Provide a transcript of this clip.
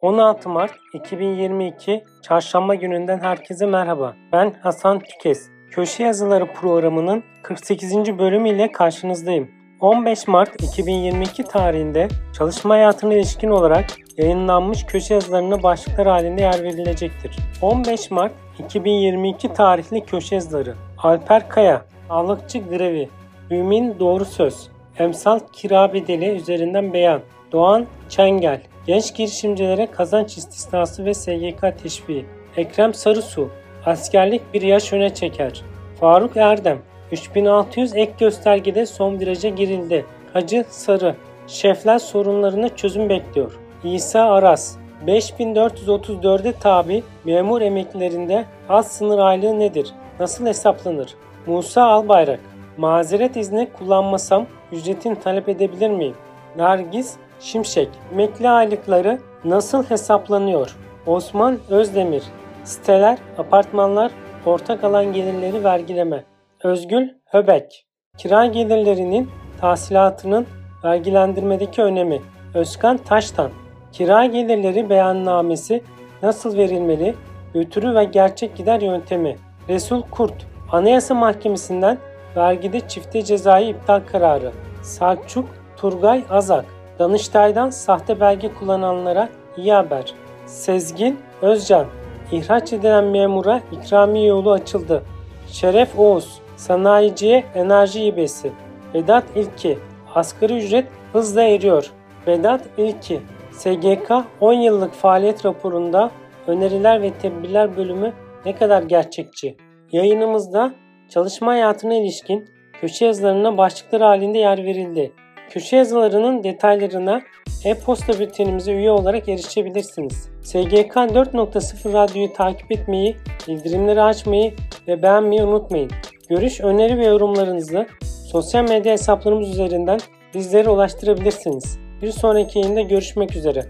16 Mart 2022 Çarşamba gününden herkese merhaba. Ben Hasan Tükes. Köşe Yazıları programının 48. bölümüyle karşınızdayım. 15 Mart 2022 tarihinde çalışma hayatına ilişkin olarak yayınlanmış köşe yazılarına başlıklar halinde yer verilecektir. 15 Mart 2022 tarihli köşe yazıları Alper Kaya, Sağlıkçı Grevi, Mümin Doğru Söz, Emsal Kira Bedeli üzerinden beyan, Doğan Çengel, Genç girişimcilere kazanç istisnası ve SGK teşviği. Ekrem Sarısu, askerlik bir yaş öne çeker. Faruk Erdem, 3600 ek göstergede son viraja girildi. Hacı Sarı, şefler sorunlarına çözüm bekliyor. İsa Aras, 5434'e tabi memur emeklilerinde az sınır aylığı nedir? Nasıl hesaplanır? Musa Albayrak, mazeret izni kullanmasam ücretini talep edebilir miyim? Nergis Şimşek, emekli aylıkları nasıl hesaplanıyor? Osman Özdemir, siteler, apartmanlar, ortak alan gelirleri vergileme. Özgül Höbek, kira gelirlerinin tahsilatının vergilendirmedeki önemi. Özkan Taştan, kira gelirleri beyannamesi nasıl verilmeli? Götürü ve gerçek gider yöntemi. Resul Kurt, Anayasa Mahkemesi'nden vergide çifte cezai iptal kararı. Selçuk Turgay Azak, Danıştay'dan sahte belge kullananlara iyi haber. Sezgin Özcan, ihraç edilen memura ikramiye yolu açıldı. Şeref Oğuz, sanayiciye enerji hibesi. Vedat İlki, asgari ücret hızla eriyor. Vedat İlki, SGK 10 yıllık faaliyet raporunda öneriler ve tedbirler bölümü ne kadar gerçekçi? Yayınımızda çalışma hayatına ilişkin köşe yazılarına başlıklar halinde yer verildi. Köşe yazılarının detaylarına e-posta bültenimize üye olarak erişebilirsiniz. SGK 4.0 Radyo'yu takip etmeyi, bildirimleri açmayı ve beğenmeyi unutmayın. Görüş, öneri ve yorumlarınızı sosyal medya hesaplarımız üzerinden bizlere ulaştırabilirsiniz. Bir sonraki yayında görüşmek üzere.